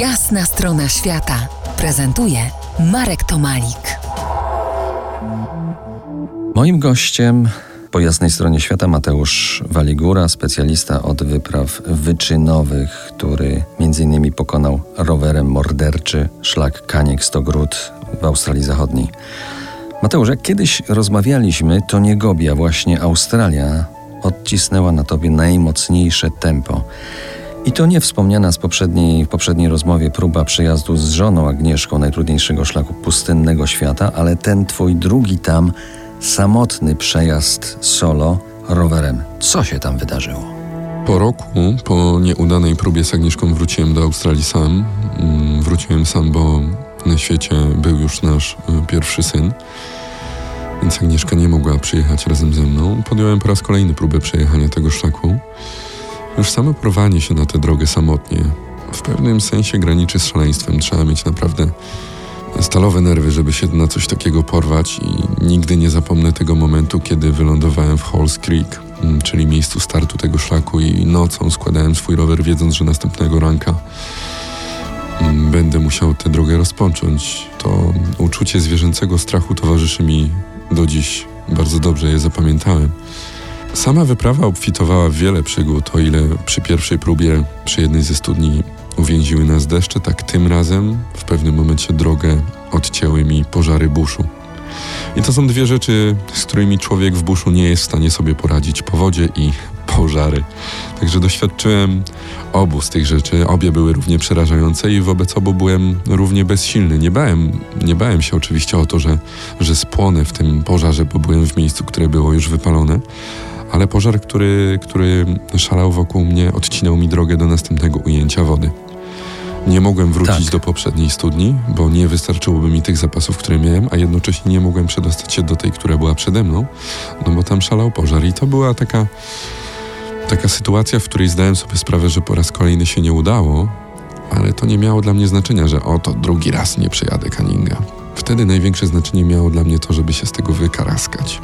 Jasna strona świata prezentuje Marek Tomalik. Moim gościem po jasnej stronie świata Mateusz Waligura, specjalista od wypraw wyczynowych, który m.in. pokonał rowerem morderczy szlak Kaniek Stogród w Australii Zachodniej. Mateusz, jak kiedyś rozmawialiśmy, to nie Gobia, właśnie Australia odcisnęła na tobie najmocniejsze tempo. I to nie wspomniana z poprzedniej, w poprzedniej rozmowie próba przejazdu z żoną Agnieszką najtrudniejszego szlaku pustynnego świata, ale ten twój drugi tam samotny przejazd solo rowerem. Co się tam wydarzyło? Po roku, po nieudanej próbie z Agnieszką wróciłem do Australii sam. Mm, wróciłem sam, bo na świecie był już nasz y, pierwszy syn, więc Agnieszka nie mogła przyjechać razem ze mną. Podjąłem po raz kolejny próbę przejechania tego szlaku. Już samo porwanie się na tę drogę samotnie w pewnym sensie graniczy z szaleństwem. Trzeba mieć naprawdę stalowe nerwy, żeby się na coś takiego porwać i nigdy nie zapomnę tego momentu, kiedy wylądowałem w Halls Creek, mm, czyli miejscu startu tego szlaku i nocą składałem swój rower, wiedząc, że następnego ranka mm, będę musiał tę drogę rozpocząć. To uczucie zwierzęcego strachu towarzyszy mi do dziś. Bardzo dobrze je zapamiętałem. Sama wyprawa obfitowała w wiele przygód, o ile przy pierwszej próbie, przy jednej ze studni uwięziły nas deszcze, tak tym razem w pewnym momencie drogę odcięły mi pożary buszu. I to są dwie rzeczy, z którymi człowiek w buszu nie jest w stanie sobie poradzić: powodzie i pożary. Także doświadczyłem obu z tych rzeczy. Obie były równie przerażające i wobec obu byłem równie bezsilny. Nie bałem, nie bałem się oczywiście o to, że, że spłonę w tym pożarze, bo byłem w miejscu, które było już wypalone, ale pożar, który, który szalał wokół mnie, odcinał mi drogę do następnego ujęcia wody. Nie mogłem wrócić Tak. do poprzedniej studni, bo nie wystarczyłoby mi tych zapasów, które miałem, a jednocześnie nie mogłem przedostać się do tej, która była przede mną, no bo tam szalał pożar. I to była taka, taka sytuacja, w której zdałem sobie sprawę, że po raz kolejny się nie udało, ale to nie miało dla mnie znaczenia, że oto drugi raz nie przejadę Kaninga. Wtedy największe znaczenie miało dla mnie to, żeby się z tego wykaraskać,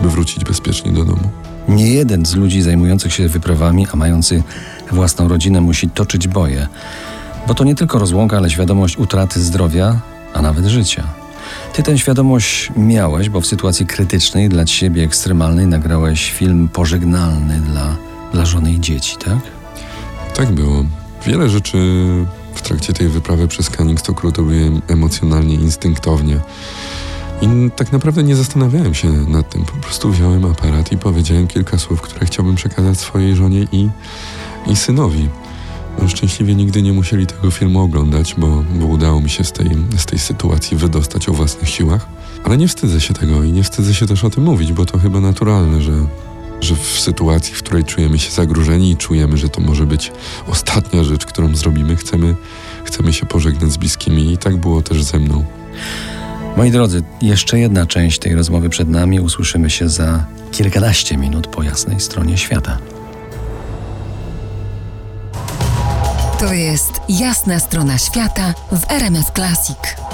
żeby wrócić bezpiecznie do domu. Nie jeden z ludzi zajmujących się wyprawami, a mający własną rodzinę, musi toczyć boje. Bo to nie tylko rozłąka, ale świadomość utraty zdrowia, a nawet życia. Ty tę świadomość miałeś, bo w sytuacji krytycznej, dla ciebie ekstremalnej, nagrałeś film pożegnalny dla, dla żony i dzieci, tak? Tak było. Wiele rzeczy w trakcie tej wyprawy przez Canning robiłem emocjonalnie, instynktownie. I tak naprawdę nie zastanawiałem się nad tym. Po prostu wziąłem aparat i powiedziałem kilka słów, które chciałbym przekazać swojej żonie i, i synowi. No, Szczęśliwie nigdy nie musieli tego filmu oglądać, bo, bo udało mi się z tej, z tej sytuacji wydostać o własnych siłach. Ale nie wstydzę się tego i nie wstydzę się też o tym mówić, bo to chyba naturalne, że, że w sytuacji, w której czujemy się zagrożeni i czujemy, że to może być ostatnia rzecz, którą zrobimy, chcemy, chcemy się pożegnać z bliskimi i tak było też ze mną. Moi drodzy, jeszcze jedna część tej rozmowy przed nami. Usłyszymy się za kilkanaście minut po jasnej stronie świata. To jest Jasna strona świata w RMS Classic.